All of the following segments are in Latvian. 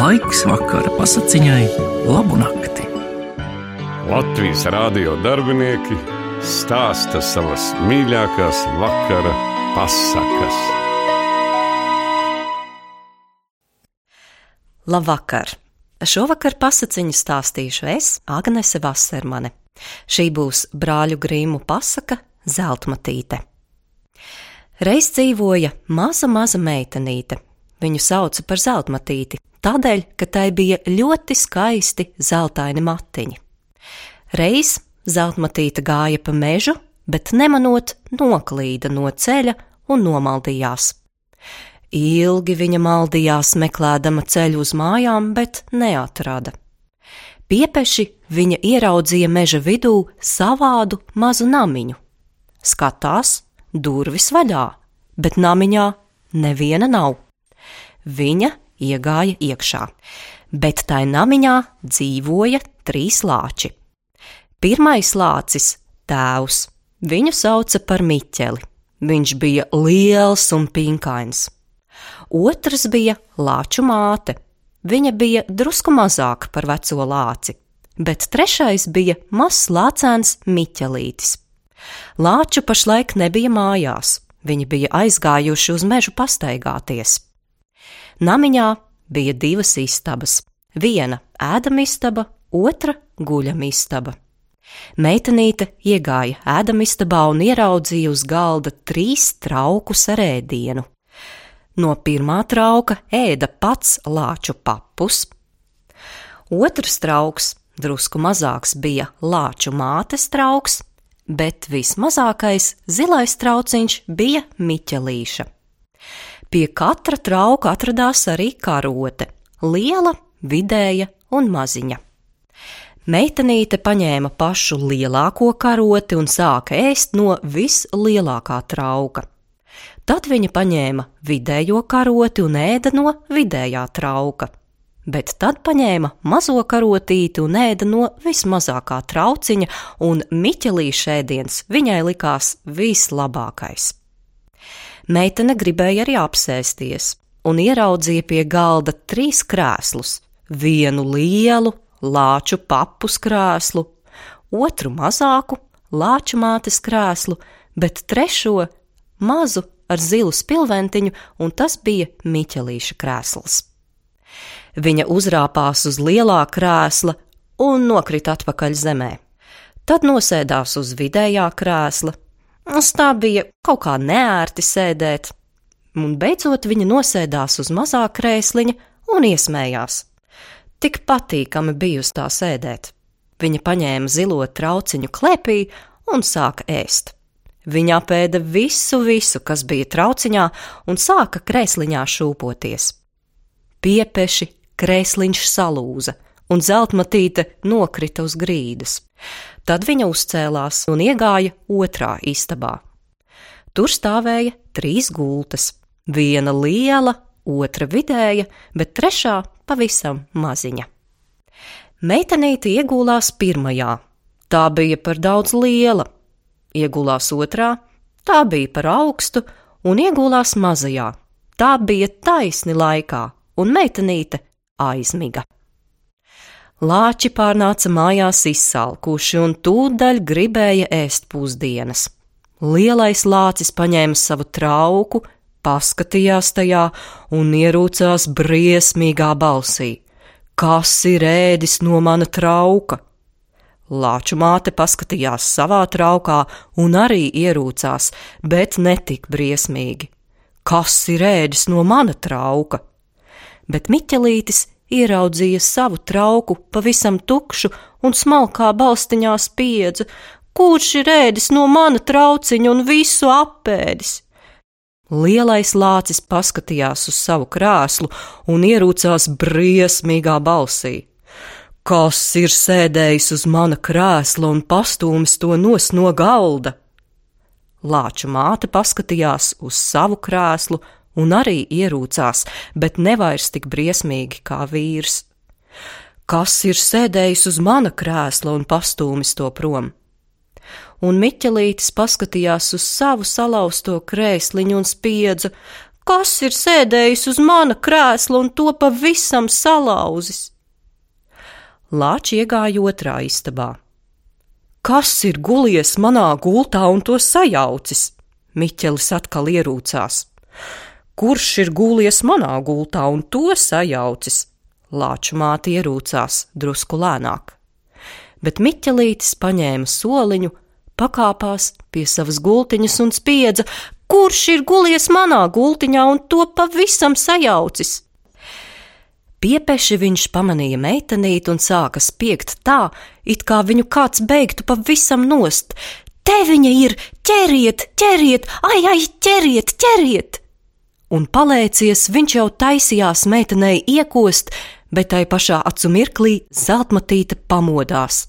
Laiks vakara pasakiņai, labu nakti. Latvijas rādio darbinieki stāsta savas mīļākās vakara pasakas. Labvakar! Šovakar pasakiņu stāstīšu es, Agnese Vasermane. Šī būs brāļu grīmu pasaka Zeltmatīte. Reiz dzīvoja maza, maza meitenīte. Viņu sauca par zeltmatīti, tādēļ, ka tai bija ļoti skaisti zeltaini matiņi. Reiz zeltmatīte gāja pa mežu, bet nemanot, noklīda no ceļa un nomaldījās. Ilgi viņa maldījās, meklēdama ceļu uz mājām, bet neatrada. Piepeši viņa ieraudzīja meža vidū savādu mazu namiņu. Skatās, durvis vaļā, bet namiņā neviena nav. Viņa iegāja iekšā, bet tai namiņā dzīvoja trīs lāči. Pirmais lācis - tēvs, viņu sauca par Miķeli. Viņš bija liels un pinkains. Otrs bija lāču māte. Viņa bija drusku mazāka par veco lāci, bet trešais bija mazs lācēns Miķelītis. Lāču pašlaik nebija mājās, viņi bija aizgājuši uz mežu pastaigāties. Namiņā bija divas istabas - viena ēdamistaba, otra guļamistaba. Meitenīte iegāja ēdamistabā un ieraudzīja uz galda trīs traukus ar ēdienu. No pirmā trauka ēda pats lāču papus, otrs trauks, drusku mazāks, bija lāču mātes trauks, bet vismazākais zilais trauciņš bija miķelīša. Pie katra trauka atradās arī karote - liela, vidēja un maziņa. Meitenīte paņēma pašu lielāko karoti un sāka ēst no vislielākā trauka. Tad viņa paņēma vidējo karoti un ēda no vidējā trauka bet tad paņēma mazo karotīti un ēda no vismazākā trauciņa, un miķelīša ēdiens viņai likās vislabākais. Meitene gribēja arī apsēsties, un ieraudzīja pie galda trīs krēslus - vienu lielu, lāču papus krēslu, otru mazāku, lāču mātes krēslu, bet trešo mazu ar zilu spilventiņu, un tas bija miķelīša krēsls. Viņa uzrāpās uz lielā krēsla un nokrita atpakaļ zemē. Tad nosēdās uz vidējā krēsla. Uz tā bija kaut kā neērti sēdēt, un beidzot viņa nosēdās uz mazā krēsliņa un iesmējās. Tik patīkami bija uz tā sēdēt. Viņa paņēma zilo trauciņu klēpī un sāka ēst. Viņa apēda visu, visu, kas bija trauciņā, un sāka krēsliņā šūpoties. Piepeši, krēsliņš salūza, un zeltmatīte nokrita uz grīdas. Tad viņa uzcēlās un iegāja otrā istabā. Tur stāvēja trīs gultas, viena liela, otra vidēja, bet trešā pavisam maziņa. Meitenīte iegulās pirmajā, tā bija par daudz liela, iegulās otrā, tā bija par augstu, un iegulās mazajā, tā bija taisni laikā, un meitenīte aizmiga. Lāči pārnāca mājās izsalkuši un tūdaļ gribēja ēst pusdienas. Lielais lācis paņēma savu trauku, paskatījās tajā un ierūcās briesmīgā balsī: Kas ir ēdis no mana trauka? Lāču māte paskatījās savā traukā un arī ierūcās, bet netik briesmīgi. Kas ir ēdis no mana trauka? bet Miķelītis ieraudzīja savu trauku pavisam tukšu un smalkā balstiņā spiedza, kurš ir ēdis no mana trauciņa un visu apēdis. Lielais lācis paskatījās uz savu krēslu un ierūcās briesmīgā balsī. Kas ir sēdējis uz mana krēsla un pastūmis to nos no galda? Lāču māte paskatījās uz savu krēslu un arī ierūcās, bet nevairs tik briesmīgi kā vīrs. Kas ir sēdējis uz mana krēsla un pastūmis to prom? Un Miķelītis paskatījās uz savu salauzto krēsliņu un spiedza: Kas ir sēdējis uz mana krēsla un to pavisam salauzis? Lāči iegāja otrā istabā. Kas ir gulies manā gultā un to sajaucis? Miķelis atkal ierūcās. Kurš ir gulies manā gultā un to sajaucis? Lāču māte ierūcās drusku lēnāk. Bet Miķelītis paņēma soliņu, pakāpās pie savas gultiņas un spiedza: Kurš ir gulies manā gultiņā un to pavisam sajaucis? Piepeši viņš pamanīja meitenīti un sāka spiegt tā, it kā viņu kāds beigtu pavisam nost. Te viņa ir, ķeriet, ķeriet, ai, ai, ķeriet, ķeriet! Un palēcies viņš jau taisījās meitenei iekost, bet tai pašā acu mirklī zeltmatīte pamodās.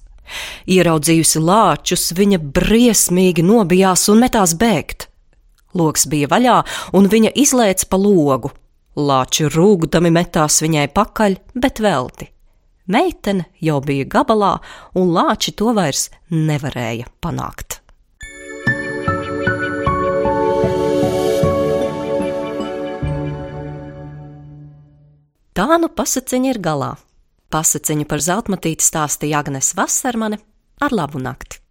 Ieraudzījusi lāčus, viņa briesmīgi nobijās un metās bēgt. Loks bija vaļā, un viņa izlēca pa logu. Lāči rūgdami metās viņai pakaļ, bet velti. Meitene jau bija gabalā, un lāči to vairs nevarēja panākt. Tā nu pasaciņa ir galā. Pasaciņu par zeltmatīti stāstīja Agnes Vasarmane ar labu nakti.